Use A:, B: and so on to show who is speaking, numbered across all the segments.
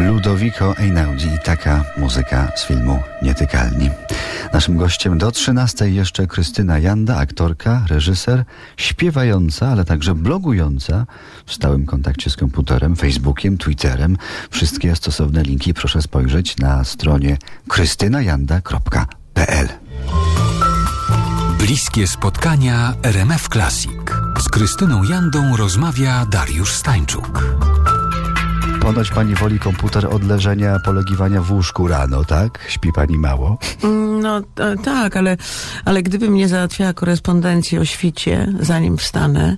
A: Ludovico Einaudi i taka muzyka z filmu Nietykalni. Naszym gościem do 13 jeszcze Krystyna Janda, aktorka, reżyser, śpiewająca, ale także blogująca w stałym kontakcie z komputerem, Facebookiem, Twitterem. Wszystkie stosowne linki proszę spojrzeć na stronie krystynajanda.pl.
B: Bliskie spotkania RMF Classic. Z Krystyną Jandą rozmawia Dariusz Stańczuk.
A: Ponoć pani woli komputer od leżenia, polegiwania w łóżku rano, tak? Śpi pani mało?
C: No e, tak, ale, ale gdybym nie załatwiała korespondencji o świcie, zanim wstanę,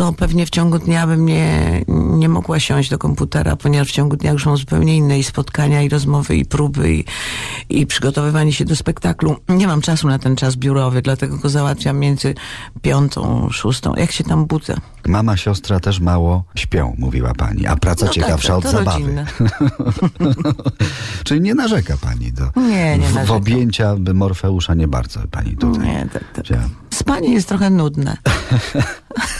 C: to pewnie w ciągu dnia bym nie, nie mogła siąść do komputera, ponieważ w ciągu dnia już mam zupełnie inne i spotkania, i rozmowy, i próby, i, i przygotowywanie się do spektaklu. Nie mam czasu na ten czas biurowy, dlatego go załatwiam między piątą, szóstą. Jak się tam budzę?
A: Mama, siostra też mało śpią, mówiła pani, a praca
C: No tak,
A: ciekawsza
C: tak,
A: od
C: to
A: zabawy.
C: rodzinne.
A: Czyli nie narzeka pani do
C: Nie, nie
A: w, w
C: narzekam.
A: objęcia by Morfeusza nie bardzo pani tutaj.
C: Nie, tak, tak. Spanie jest trochę nudne.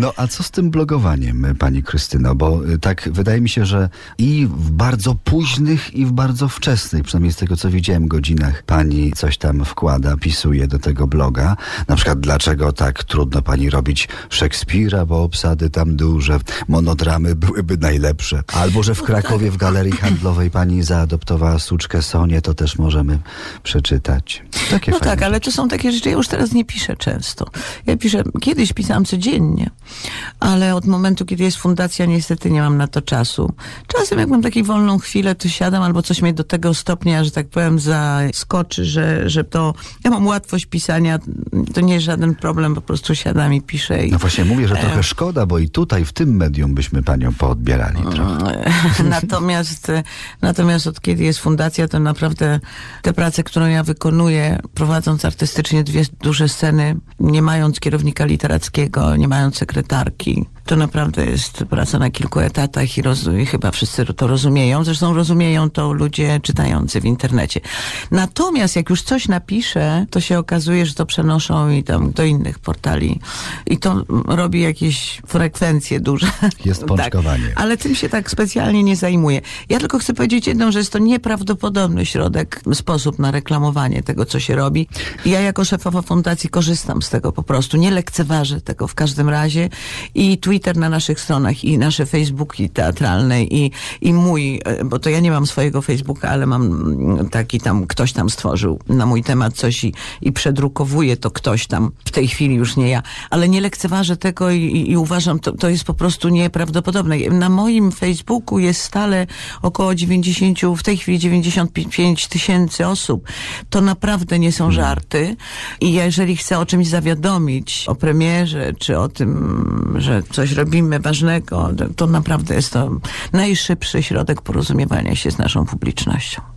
A: No a co z tym blogowaniem, pani Krystyno? Bo y, tak wydaje mi się, że i w bardzo późnych, i w bardzo wczesnych, przynajmniej z tego co widziałem, godzinach pani coś tam wkłada, pisuje do tego bloga. Na przykład dlaczego tak trudno pani robić Szekspira, bo obsady tam duże, monodramy byłyby najlepsze. Albo, że w Krakowie w galerii handlowej pani zaadoptowała suczkę Sonię, to też możemy przeczytać. Takie
C: No tak, ale to są takie rzeczy, ja już teraz nie piszę często. Ja piszę, kiedyś pisałam codziennie, ale od momentu, kiedy jest fundacja, niestety nie mam na to czasu. Czasem jak mam taką wolną chwilę, to siadam albo coś mnie do tego stopnia, że tak powiem, zaskoczy, że, że to, ja mam łatwość pisania, to nie jest żaden problem, po prostu siadam i piszę. I,
A: No właśnie mówię, że trochę szkoda, bo i tutaj w tym medium byśmy panią poodbierali trochę.
C: natomiast, natomiast od kiedy jest fundacja, to naprawdę tę pracę, którą ja wykonuję, prowadząc artystycznie dwie duże sceny, nie mając kierownika literackiego, nie mając sekretarki, to naprawdę jest praca na kilku etatach i, i chyba wszyscy to rozumieją. Zresztą rozumieją to ludzie czytający w internecie. Natomiast jak już coś napiszę, to się okazuje, że to przenoszą i tam do innych portali. I to robi jakieś frekwencje duże.
A: Jest pączkowanie.
C: Tak, ale tym się tak specjalnie nie zajmuję. Ja tylko chcę powiedzieć jedną, że jest to nieprawdopodobny środek, sposób na reklamowanie tego, co się robi. I ja jako szefowa fundacji korzystam z tego po prostu. Nie lekceważę tego w każdym razie. I Twitter na naszych stronach, i nasze Facebooki teatralne, i, i mój, e, bo to ja nie mam swojego Facebooka, ale mam mm, taki tam, ktoś tam stworzył na mój temat coś i, i przedrukowuje to ktoś tam, w tej chwili już nie ja, ale nie lekceważę tego i, i, uważam, to, to jest po prostu nieprawdopodobne. Na moim Facebooku jest stale około 90, w tej chwili 95 tysięcy osób. To naprawdę nie są żarty i jeżeli chcę o czymś zawiadomić, o premierze, czy o tym, że coś robimy ważnego, to naprawdę jest to najszybszy środek porozumiewania się z naszą publicznością.